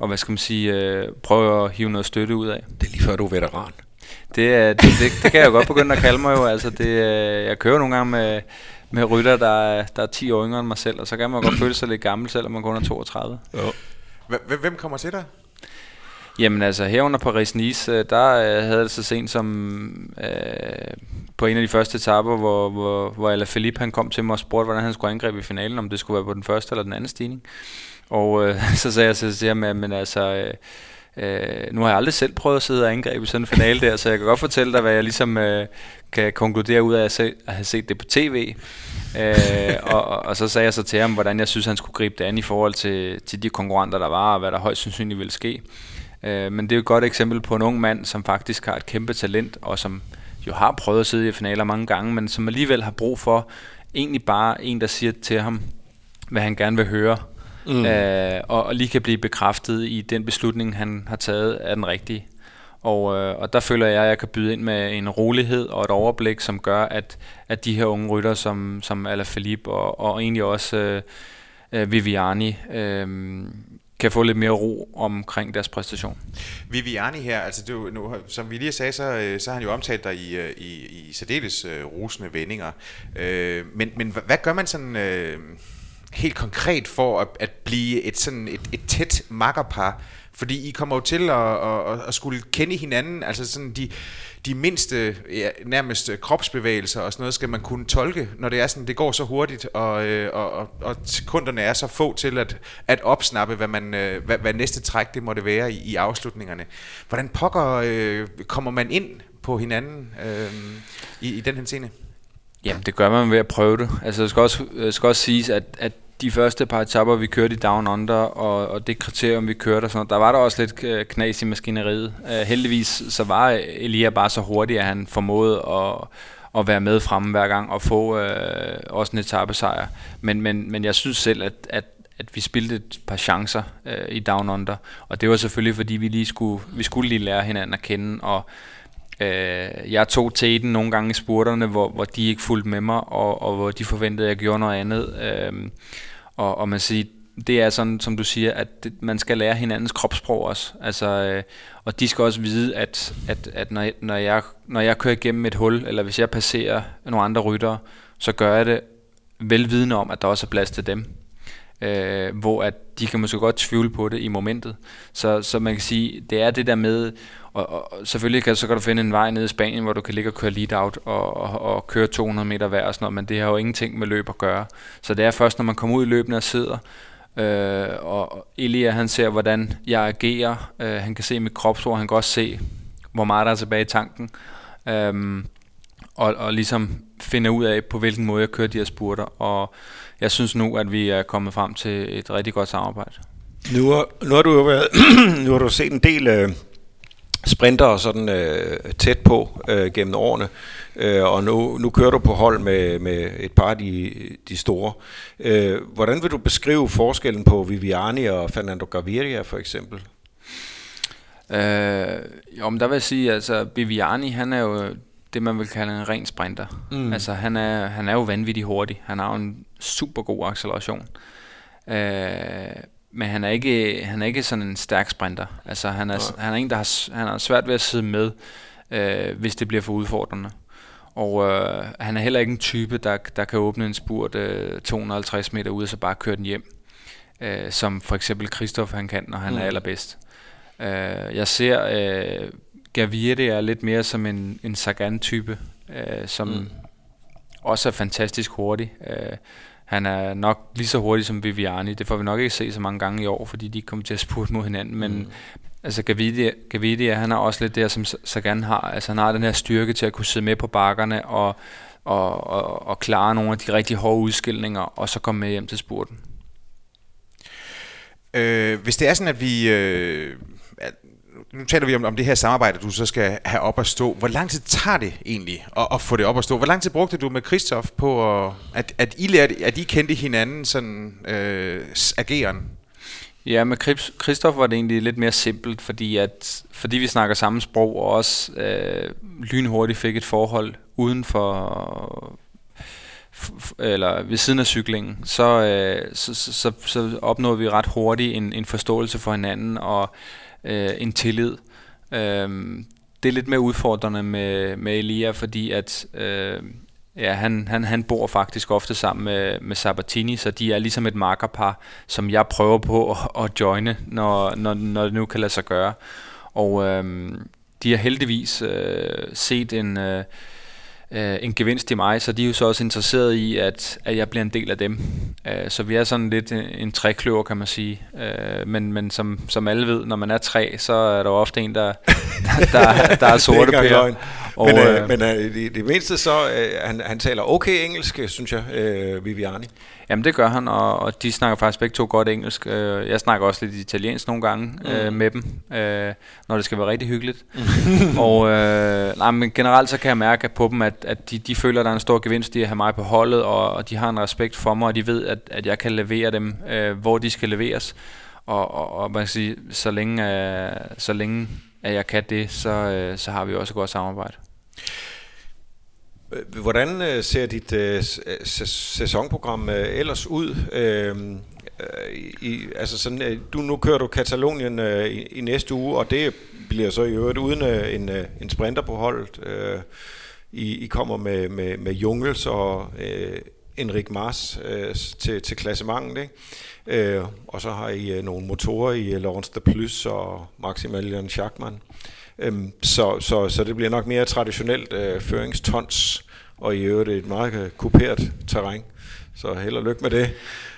og hvad skal man sige, øh, prøve at hive noget støtte ud af. Det er lige før du er veteran. Det, det, det, det kan jeg jo godt begynde at kalde mig jo. Altså det, øh, jeg kører nogle gange med, med rytter, der er, der er 10 år yngre end mig selv, og så kan man godt føle sig lidt gammel, selvom man kun er 32. Jo. Hvem kommer til dig? Jamen altså, her under Paris-Nice, øh, der øh, havde det så sent som øh, på en af de første etaper, hvor, hvor, hvor Alaphilippe han kom til mig og spurgte, hvordan han skulle angribe i finalen, om det skulle være på den første eller den anden stigning. Og øh, (laughs) så sagde jeg så til ham, men altså, øh, Øh, nu har jeg aldrig selv prøvet at sidde og angribe sådan en finale der, så jeg kan godt fortælle dig, hvad jeg ligesom øh, kan konkludere ud af at, se, at have set det på tv. øh, og, og så sagde jeg så til ham, hvordan jeg synes, han skulle gribe det an i forhold til, til de konkurrenter, der var, og hvad der højst sandsynligt ville ske. Øh, men det er jo et godt eksempel på en ung mand, som faktisk har et kæmpe talent, og som jo har prøvet at sidde i finaler mange gange, men som alligevel har brug for egentlig bare en, der siger til ham, hvad han gerne vil høre, mm. øh, og, og lige kan blive bekræftet i den beslutning, han har taget, er den rigtige. Og, øh, og der føler jeg, at jeg kan byde ind med en rolighed og et overblik, som gør, at, at de her unge rytter, som, som Alaphilippe og, og egentlig også øh, øh, Viviani, øh, kan få lidt mere ro omkring deres præstation. Viviani her, altså du, nu, som vi lige sagde, så, øh, så har han jo omtalt dig i, øh, i, i særdeles uh, rosende vendinger. Uh, men, men hvad gør man sådan uh, helt konkret for at, at blive et sådan et, et tæt makkerpar? Fordi I kommer jo til at, at, at skulle kende hinanden, altså sådan de, de mindste, ja, nærmest kropsbevægelser og sådan noget, skal man kunne tolke, når det er sådan, det går så hurtigt, og, øh, og, og, og sekunderne er så få til at, at opsnappe, hvad, man, øh, hvad, hvad næste træk det måtte være i, i afslutningerne. Hvordan pokker øh, kommer man ind på hinanden øh, i, i den her scene? Jamen, det gør man ved at prøve det. Altså, det skal også, øh, skal også siges, at, at de første par etapper, vi kørte i Down Under, og, og det kriterium, vi kørte, og sådan der var der også lidt øh, knas i maskineriet. Uh, heldigvis så var Elia bare så hurtig, at han formåede at, at være med fremme hver gang og få uh, også en etappesejr. Men, men, men jeg synes selv, at, at at vi spildte et par chancer uh, i Down Under, og det var selvfølgelig, fordi vi lige skulle, vi skulle lige lære hinanden at kende, og Øh, jeg tog teten nogle gange i spurterne, hvor, hvor de ikke fulgte med mig, og, og hvor de forventede, at jeg gjorde noget andet. Øh, og, og man siger, det er sådan, som du siger, at det, man skal lære hinandens kropssprog også. Altså, øh, og de skal også vide, at, at, at når, når, jeg, når jeg kører igennem et hul, eller hvis jeg passerer nogle andre ryttere, så gør jeg det velvidende om, at der også er plads til dem. Øh, hvor at de kan måske godt tvivle på det i momentet. Så, så man kan sige, det er det der med, og, og selvfølgelig kan, så kan du finde en vej ned i Spanien, hvor du kan ligge og køre lead out og, og, og køre 200 meter hver og sådan noget, men det har jo ingenting med løb at gøre. Så det er først, når man kommer ud i løbende og sidder, øh, og Elia han ser, hvordan jeg agerer, øh, han kan se mit kropsord, han kan også se, hvor meget der er tilbage i tanken, øh, og, og ligesom finde ud af, på hvilken måde jeg kører de her spurter, og jeg synes nu, at vi er kommet frem til et rigtig godt samarbejde. Nu har, nu har du jo været, (clears throat) nu har du set en del øh, sprinter sådan øh, tæt på øh, gennem årene, øh, og nu, nu kører du på hold med, med et par af de, de store. Øh, hvordan vil du beskrive forskellen på Viviani og Fernando Gaviria for eksempel? Øh, jo, men der vil jeg sige, altså Viviani, han er jo det, man vil kalde en ren sprinter. Mm. Altså han er, han er jo vanvittigt hurtig. Han har jo en super god acceleration. Øh, men han er ikke han er ikke sådan en stærk sprinter. Altså han er ja. han er en der har han har svært ved at sidde med, øh, hvis det bliver for udfordrende. Og øh, han er heller ikke en type der der kan åbne en spurt øh, 250 meter ud og så bare køre den hjem. Øh, som for eksempel Christoph han kan, når han mm. er allerbedst. Øh, jeg ser øh, Gavier er lidt mere som en en Sagan-type, øh, som mm. også er fantastisk hurtig. Øh, han er nok lige så hurtig som Viviani. Det får vi nok ikke se så mange gange i år, fordi de kommer til at spurte mod hinanden. Men mm. altså Gavidia, Gavidia, han har også lidt det, som Sagan har. Altså han har den her styrke til at kunne sidde med på bakkerne og, og, og, og klare nogle af de rigtig hårde udskilninger, og så komme med hjem til spurten. Øh, hvis det er sådan, at vi... Øh nu taler vi om, om det her samarbejde, du så skal have op at stå. Hvor lang tid tager det egentlig at, at få det op at stå? Hvor lang tid brugte du med Christoph på, at, at, at, I, lærte, at I kendte hinanden sådan øh, ageren? Ja, med Christoph var det egentlig lidt mere simpelt, fordi, at, fordi vi snakker samme sprog, og også øh, lynhurtigt fik et forhold uden for, eller ved siden af cyklingen, så, øh, så, så, så, så opnåede vi ret hurtigt en, en forståelse for hinanden, og øh, en tillid. Øh, det er lidt mere udfordrende med, med Elia, fordi at øh, ja, han, han, han bor faktisk ofte sammen med, med Sabatini, så de er ligesom et markerpar, som jeg prøver på at, at joine, når, når, når det nu kan lade sig gøre. Og øh, de har heldigvis øh, set en... Øh, øh, en gevinst i mig, så de er jo så også interesseret i, at, at jeg bliver en del af dem. Øh, så vi er sådan lidt en, en trækløver, kan man sige. Øh, men men som, som alle ved, når man er tre, så er der ofte en, der, (laughs) der, der, der er sorte pærer. Og, men øh, øh, men øh, det, det mindste så, øh, han, han taler okay engelsk, synes jeg, øh, Viviani. Jamen det gør han, og, og de snakker faktisk begge to godt engelsk. Øh, jeg snakker også lidt italiensk nogle gange mm. øh, med dem, øh, når det skal være rigtig hyggeligt. (laughs) og øh, nej, men generelt så kan jeg mærke på dem, at, at de, de føler, at der er en stor gevinst i at have mig på holdet, og, og de har en respekt for mig, og de ved, at, at jeg kan levere dem, øh, hvor de skal leveres. Og, og, og man kan sige, så længe, øh, så længe at jeg kan det, så, øh, så har vi også et godt samarbejde. Øh, hvordan øh, ser dit øh, øh sæsonprogram ellers ud? I, altså sådan, du, nu kører du Katalonien i, i næste uge, og det bliver så i øvrigt uden en, en sprinter på holdet. I, I kommer med, med, med Jungels og øh, Enrik Mars øh, til, til klassementet, ikke? Øh, og så har I øh, nogle motorer i Lawrence de Plus og Maximilian Schachmann. Øhm, så, så, så det bliver nok mere traditionelt øh, føringstons, og i øvrigt et meget øh, kuperet terræn. Så held og lykke med det.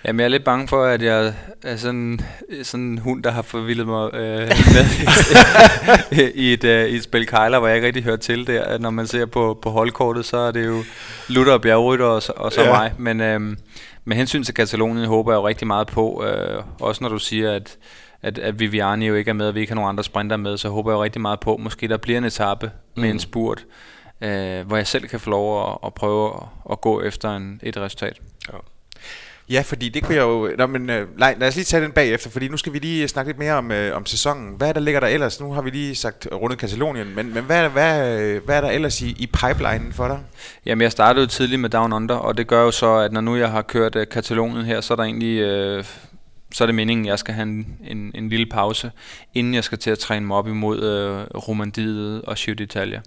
Jamen, jeg er lidt bange for, at jeg er sådan, sådan en hund, der har forvildet mig øh, (laughs) med i, et, øh, i et spil kejler, hvor jeg ikke rigtig hører til der. Når man ser på, på holdkortet, så er det jo Luther og Bjergrytter og, og så ja. mig. Men øh, med hensyn til Katalonien håber jeg jo rigtig meget på, øh, også når du siger, at at, at Viviani jo ikke er med, og vi ikke har nogen andre sprinter med, så håber jeg jo rigtig meget på, måske der bliver en etape med mm. en spurt, øh, hvor jeg selv kan få lov at, at prøve at, at gå efter en, et resultat. Ja. Ja, fordi det kunne jeg jo... Nå, men, øh, lad, lad os lige tage den bagefter, fordi nu skal vi lige snakke lidt mere om, øh, om sæsonen. Hvad er der ligger der ellers? Nu har vi lige sagt rundet Katalonien, men, men hvad, hvad, hvad er der ellers i, i pipelinen for dig? Jamen, jeg startede jo tidligt med Down Under, og det gør jo så, at når nu jeg har kørt øh, Katalonien her, så er der egentlig... Øh, så er det meningen, at jeg skal have en, en, en lille pause, inden jeg skal til at træne mig op imod øh, Romandiet og Giro d'Italia.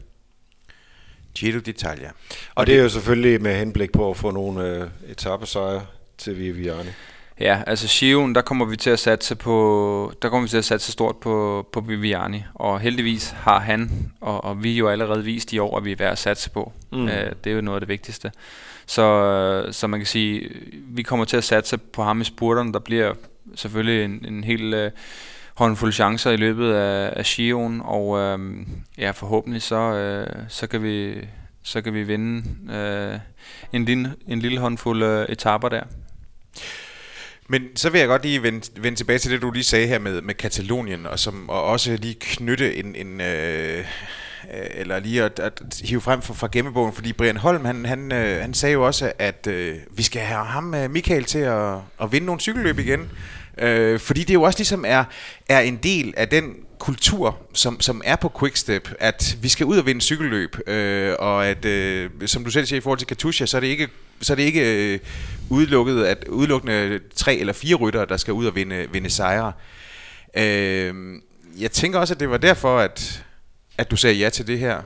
Giro d'Italia. Og, og det er jo selvfølgelig med henblik på at få nogle øh, etappesejre til Viviani. Ja, altså Shion, der kommer vi til at satse på, der kommer vi til at satse stort på, på Viviani, og heldigvis har han, og, og vi jo allerede vist i år, at vi er værd at satse på. Mm. Uh, det er jo noget af det vigtigste. Så, så man kan sige, vi kommer til at satse på ham i spurterne, der bliver selvfølgelig en, en hel øh, håndfuld chancer i løbet af, af Shion, og øh, ja, forhåbentlig så, øh, så kan vi så kan vi vinde øh, en, lille, en lille håndfuld øh, etaper der. Men så vil jeg godt lige vende, vende tilbage til det, du lige sagde her med, med Katalonien, og, som, og også lige knytte en, en øh, Øh, eller lige at, at hive frem fra, fra gemmebogen, fordi Brian Holm, han, han, øh, han sagde jo også, at øh, vi skal have ham, øh, Michael, til at, at vinde nogle cykelløb igen. Øh, fordi det jo også ligesom er, er en del af den kultur, som, som er på Quickstep, at vi skal ud og vinde cykelløb, øh, og at, øh, som du selv siger i forhold til Katusha, så er det ikke, så er det ikke øh, udelukket, at udelukkende tre eller fire ryttere, der skal ud og vinde, vinde sejre. Øh, jeg tænker også, at det var derfor, at, at du sagde ja til det her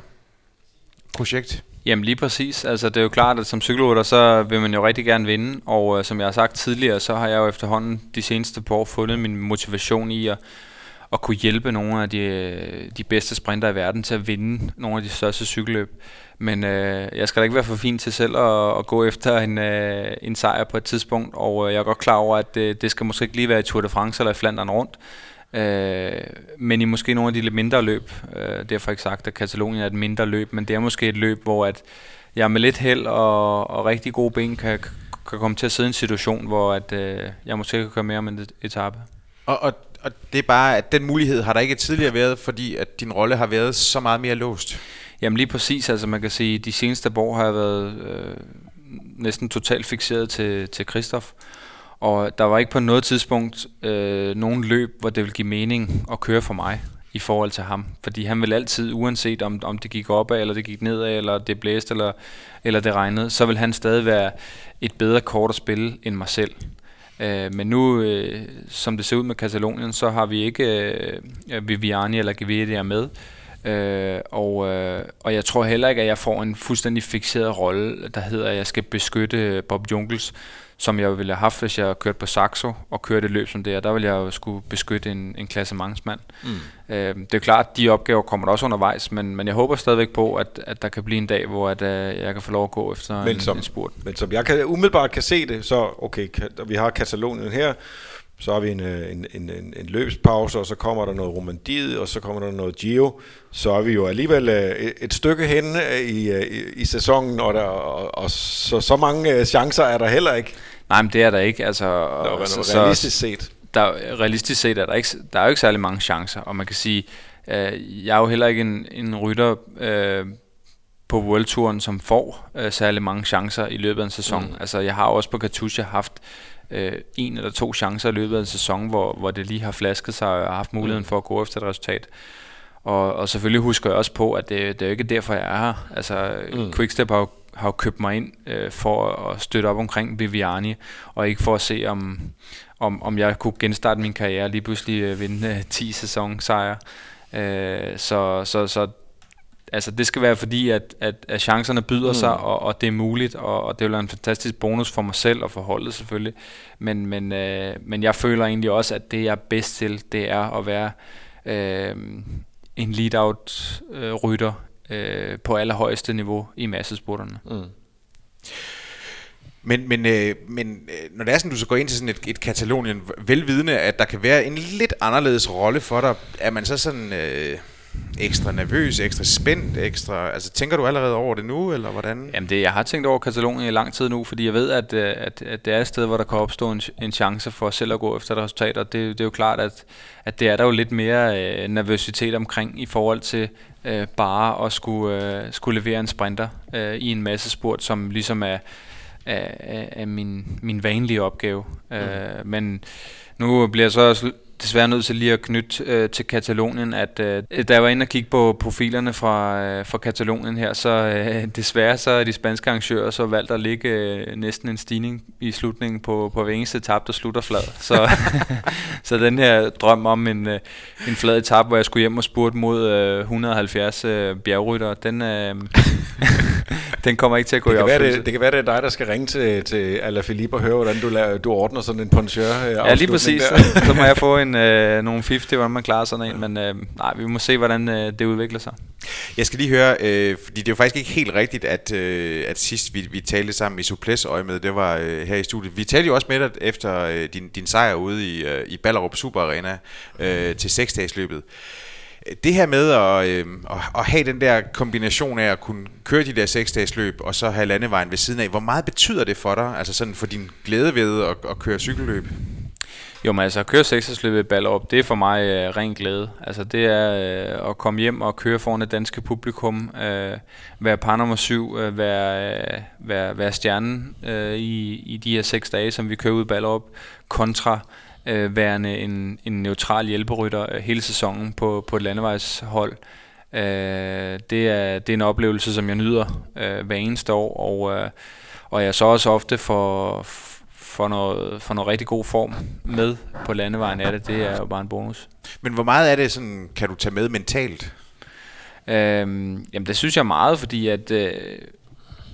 projekt. Jamen lige præcis. Altså det er jo klart, at som cykelrytter, så vil man jo rigtig gerne vinde. Og øh, som jeg har sagt tidligere, så har jeg jo efterhånden de seneste par år fundet min motivation i at, at kunne hjælpe nogle af de, de bedste sprinter i verden til at vinde nogle af de største cykelløb. Men øh, jeg skal da ikke være for fin til selv at, at gå efter en, øh, en sejr på et tidspunkt. Og øh, jeg er godt klar over, at det, det skal måske ikke lige være i Tour de France eller i Flandern rundt. Øh, men i måske nogle af de lidt mindre løb. Øh, derfor ikke sagt, at Katalonien er et mindre løb, men det er måske et løb, hvor at jeg med lidt held og, og rigtig gode ben kan, kan komme til at sidde i en situation, hvor at, øh, jeg måske kan køre mere om en etape. Og, og, og det er bare, at den mulighed har der ikke tidligere været, fordi at din rolle har været så meget mere låst? Jamen lige præcis, altså man kan sige, de seneste år har jeg været øh, næsten totalt fixeret til, til Christoph. Og der var ikke på noget tidspunkt øh, nogen løb, hvor det ville give mening at køre for mig i forhold til ham. Fordi han vil altid, uanset om, om det gik opad, eller det gik nedad, eller det blæste, eller, eller det regnede, så vil han stadig være et bedre kort at spille end mig selv. Øh, men nu, øh, som det ser ud med Katalonien, så har vi ikke øh, øh Viviani eller Gaviria med. Øh, og, øh, og jeg tror heller ikke, at jeg får en fuldstændig fixeret rolle, der hedder, at jeg skal beskytte Bob Junkels, som jeg ville have haft, hvis jeg kørte på Saxo og kørte et løb som det her. Der ville jeg jo skulle beskytte en, en klassementsmand. Mm. Øh, det er klart, at de opgaver kommer der også undervejs, men, men jeg håber stadigvæk på, at, at der kan blive en dag, hvor at, uh, jeg kan få lov at gå efter men en, som, en spurt. Men som jeg kan, umiddelbart kan se det, så okay, vi har Katalonien her, så har vi en, en, en, en, en løbspause, og så kommer der noget romandiet, og så kommer der noget Gio. Så er vi jo alligevel et, et stykke hen i, i, i sæsonen, og, der, og, og så, så mange chancer er der heller ikke. Nej, men det er der ikke. Altså, der så, realistisk set. Der, realistisk set er der, ikke, der er jo ikke særlig mange chancer, og man kan sige, øh, jeg er jo heller ikke en, en rytter øh, på World Touren, som får øh, særlig mange chancer i løbet af en sæson. Mm. Altså, jeg har også på Katusha haft øh, en eller to chancer i løbet af en sæson, hvor, hvor det lige har flasket sig, og har haft muligheden mm. for at gå efter et resultat. Og, og selvfølgelig husker jeg også på, at det, det er jo ikke derfor, jeg er her. Altså, mm. Quickstep har jo, har jo købt mig ind øh, for at støtte op omkring Viviani, og ikke for at se, om, om, om jeg kunne genstarte min karriere lige pludselig øh, vinde øh, 10 sæsonsejre. Øh, så, så, så altså det skal være fordi, at, at, at chancerne byder mm. sig, og, og det er muligt, og, og det vil være en fantastisk bonus for mig selv og for holdet selvfølgelig. Men, men, øh, men jeg føler egentlig også, at det jeg er bedst til, det er at være øh, en lead-out øh, øh, på allerhøjeste niveau i massespurterne. Mm. Men, men, øh, men øh, når det er sådan, du så går ind til sådan et, et Katalonien, velvidende, at der kan være en lidt anderledes rolle for dig, er man så sådan... Øh ekstra nervøs, ekstra spændt, ekstra... Altså, tænker du allerede over det nu, eller hvordan? Jamen, det, jeg har tænkt over Katalonien i lang tid nu, fordi jeg ved, at, øh, at, at det er et sted, hvor der kan opstå en, en chance for selv at gå efter et resultat, og det, det er jo klart, at, at det er der jo lidt mere øh, nervøsitet omkring i forhold til øh, bare at skulle, øh, skulle levere en sprinter øh, i en masse spurt, som ligesom er, er, er min, min vanlige opgave. Mm. Øh, men nu bliver jeg så desværre nødt til lige at knytte øh, til Katalonien, at øh, da jeg var inde og kigge på profilerne fra, øh, fra Katalonien her, så øh, (laughs) desværre så er de spanske arrangører så valgt at ligge øh, næsten en stigning i slutningen på, på hver eneste etap, der slutter flad. Så, (laughs) så den her drøm om en, øh, en flad etap, hvor jeg skulle hjem og spurgte mod øh, 170 øh, bjergrytter, den, øh, (laughs) den kommer ikke til at gå det i opfyldelse. Det, det kan være, det er dig, der skal ringe til, til Alaphilippe og høre, hvordan du, laver, du ordner sådan en poncheur øh, Ja, lige præcis. så må jeg få en, øh, nogle 50, hvordan man klarer sådan en, men øh, nej, vi må se, hvordan øh, det udvikler sig. Jeg skal lige høre, øh, fordi det er jo faktisk ikke helt rigtigt, at, øh, at sidst vi, vi talte sammen i Suples med, det var øh, her i studiet. Vi talte jo også med dig efter øh, din, din sejr ude i, øh, i Ballerup Super Arena øh, til seksdagsløbet det her med at, øh, at have den der kombination af at kunne køre de der seks løb, og så have landevejen ved siden af, hvor meget betyder det for dig, altså sådan for din glæde ved at, at køre cykelløb? Jo, men altså at køre seksdagsløbet i Ballerup, det er for mig øh, ren glæde. Altså det er øh, at komme hjem og køre foran det danske publikum, øh, være par nummer syv, øh, være, øh, være, være stjernen øh, i, i de her seks dage, som vi kører ud i Ballerup, kontra øh, værende en, en neutral hjælperytter øh, hele sæsonen på, på et landevejshold. Øh, det, er, det er en oplevelse, som jeg nyder øh, hver eneste år, og, øh, og jeg så også ofte for, for, noget, for noget rigtig god form med på landevejen af det. Det er jo bare en bonus. Men hvor meget af det sådan, kan du tage med mentalt? Øhm, jamen det synes jeg meget, fordi at øh,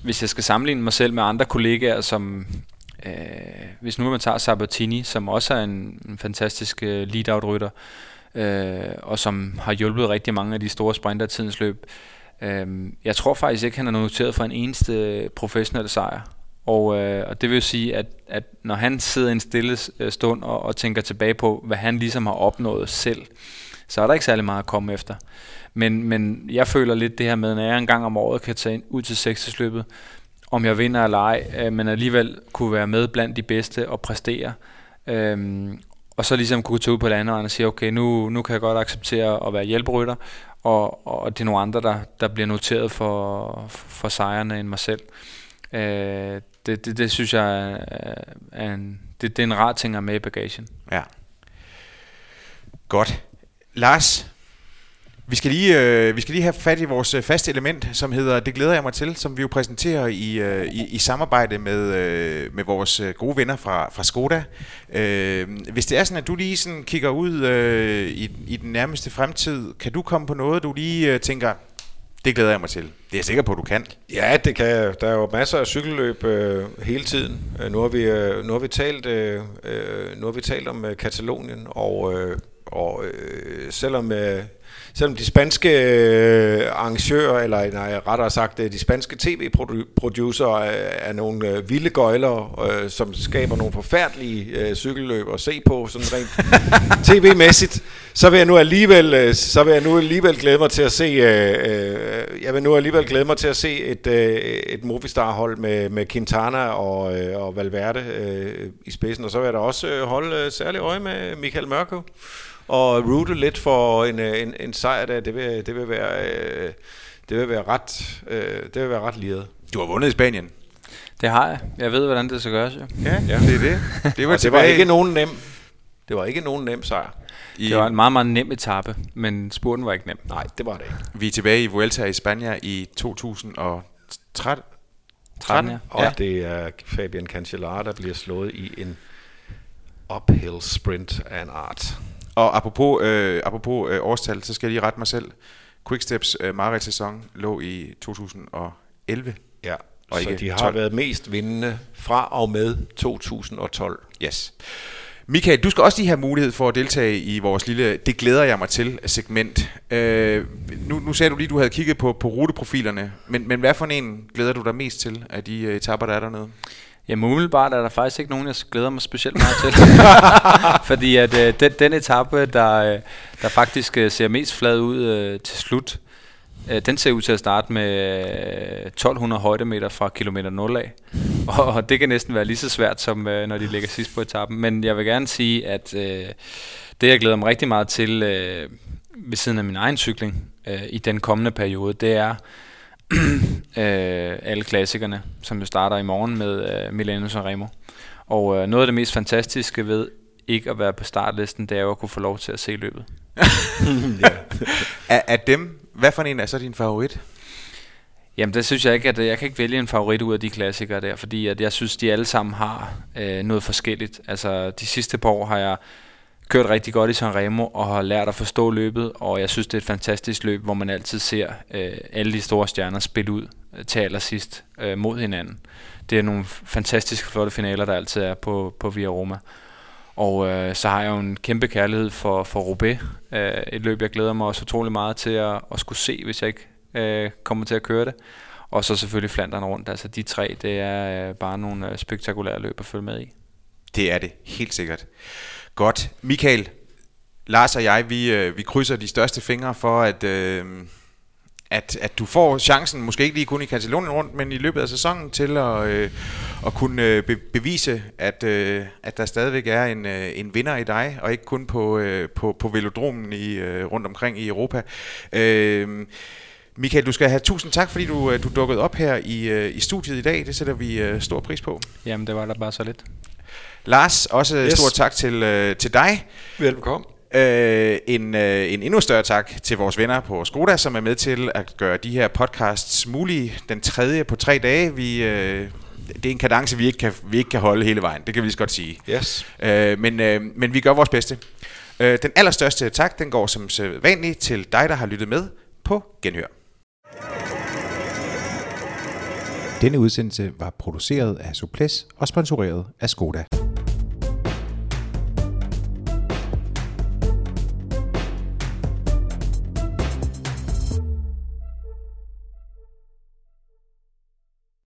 hvis jeg skal sammenligne mig selv med andre kollegaer, som øh, hvis nu man tager Sabatini, som også er en, en fantastisk øh, lead-out-rytter, øh, og som har hjulpet rigtig mange af de store sprinter tidens løb. Øh, jeg tror faktisk ikke, han er noteret for en eneste professionel sejr. Og, øh, og det vil jo sige, at, at når han sidder i en stille øh, stund og, og tænker tilbage på, hvad han ligesom har opnået selv, så er der ikke særlig meget at komme efter. Men, men jeg føler lidt det her med, når jeg en gang om året kan tage ud til seksersløbet, om jeg vinder eller ej, øh, men alligevel kunne være med blandt de bedste og præstere. Øhm, og så ligesom kunne tage ud på landvejen og sige, okay, nu, nu kan jeg godt acceptere at være hjælperytter, og, og det er nogle andre, der, der bliver noteret for, for sejrene end mig selv. Øh, det, det, det synes jeg er, en, det, det er en rar ting at med i bagagen. Ja. Godt. Lars, vi skal, lige, øh, vi skal lige have fat i vores øh, faste element, som hedder Det glæder jeg mig til, som vi jo præsenterer i, øh, i, i samarbejde med, øh, med vores øh, gode venner fra, fra Skoda. Øh, hvis det er sådan, at du lige sådan kigger ud øh, i, i den nærmeste fremtid, kan du komme på noget, du lige øh, tænker, det glæder jeg mig til. Det er jeg sikker på, at du kan. Ja, det kan jeg. Der er jo masser af cykelløb øh, hele tiden. Øh, nu, har vi, øh, nu, har vi talt, øh nu har vi talt om øh, Katalonien, og, øh, og øh, selvom... Øh, selvom de spanske øh, arrangører, eller nej, rettere sagt, øh, de spanske tv-producer er, er nogle øh, vilde gøjler, øh, som skaber nogle forfærdelige øh, cykelløb at se på, sådan rent (laughs) tv-mæssigt, så vil jeg nu alligevel, øh, så vil jeg nu alligevel glæde mig til at se, øh, øh, jeg vil nu alligevel glæde mig til at se et, øh, et Movistar-hold med, med Quintana og, øh, og Valverde øh, i spidsen, og så vil jeg da også øh, holde øh, særlig øje med Michael Mørkøv og rute lidt for en, øh, en, en sejr der, det vil, det vil være... Øh, det vil være ret, øh, det vil være ret liret. Du har vundet i Spanien. Det har jeg. Jeg ved, hvordan det skal gøres. Jo. Ja, ja, det er det. Det var, det var ikke nogen nem. Det var ikke nogen nem sejr. I, det var en meget, meget nem etape, men spurten var ikke nem. Nej, det var det ikke. Vi er tilbage i Vuelta i Spanien i 2013. 13, ja. Og ja. det er Fabian Cancellara, der bliver slået i en uphill sprint af en art. Og apropos, øh, apropos øh, årstal, så skal jeg lige rette mig selv. Quicksteps øh, Marit-sæson lå i 2011. Ja, og så ikke de har 12. været mest vindende fra og med 2012. Yes. Michael, du skal også lige have mulighed for at deltage i vores lille Det glæder jeg mig til segment. Øh, nu, nu sagde du lige, at du havde kigget på, på ruteprofilerne, men, men hvad for en glæder du dig mest til af de uh, etapper, der er dernede? Jamen umiddelbart er der faktisk ikke nogen, jeg glæder mig specielt meget til. (laughs) (laughs) Fordi at øh, den, den etape, der, øh, der faktisk øh, ser mest flad ud øh, til slut, øh, den ser ud til at starte med øh, 1200 højdemeter fra kilometer 0 af. (laughs) Og, og det kan næsten være lige så svært, som øh, når de ligger sidst på etappen. Men jeg vil gerne sige, at øh, det jeg glæder mig rigtig meget til øh, ved siden af min egen cykling øh, i den kommende periode, det er (clears throat) øh, alle klassikerne, som jo starter i morgen med øh, Milano Sanremo. Og øh, noget af det mest fantastiske ved ikke at være på startlisten, det er jo at kunne få lov til at se løbet. (laughs) ja. af dem, hvad for en er så din favorit? Jamen, det synes jeg ikke, at jeg kan ikke vælge en favorit ud af de klassikere der, fordi at jeg synes, de alle sammen har øh, noget forskelligt. Altså, de sidste par år har jeg kørt rigtig godt i Sanremo og har lært at forstå løbet, og jeg synes, det er et fantastisk løb, hvor man altid ser øh, alle de store stjerner spille ud øh, til allersidst øh, mod hinanden. Det er nogle fantastiske flotte finaler, der altid er på, på Via Roma. Og øh, så har jeg jo en kæmpe kærlighed for, for Roubaix. Øh, et løb, jeg glæder mig også utrolig meget til at, at skulle se, hvis jeg ikke øh, kommer til at køre det. Og så selvfølgelig Flandern rundt. Altså de tre, det er øh, bare nogle øh, spektakulære løb at følge med i. Det er det, helt sikkert. Godt. Michael, Lars og jeg, vi, øh, vi krydser de største fingre for, at, øh, at, at du får chancen, måske ikke lige kun i Katalonien rundt, men i løbet af sæsonen til at, øh, at kunne øh, be, bevise, at, øh, at der stadigvæk er en, øh, en vinder i dig, og ikke kun på, øh, på, på velodromen i, øh, rundt omkring i Europa. Øh, Michael, du skal have tusind tak, fordi du, øh, du dukkede op her i, øh, i studiet i dag. Det sætter vi øh, stor pris på. Jamen, det var da bare så lidt. Lars, også yes. stor tak til, øh, til dig. Velkommen. Øh, en, øh, en endnu større tak til vores venner på Skoda, som er med til at gøre de her podcasts mulige. Den tredje på tre dage. Vi, øh, det er en kadence, vi ikke, kan, vi ikke kan holde hele vejen. Det kan vi lige godt sige. Yes. Øh, men, øh, men vi gør vores bedste. Øh, den allerstørste tak, den går som vanligt til dig, der har lyttet med på Genhør. Denne udsendelse var produceret af Suples og sponsoreret af Skoda.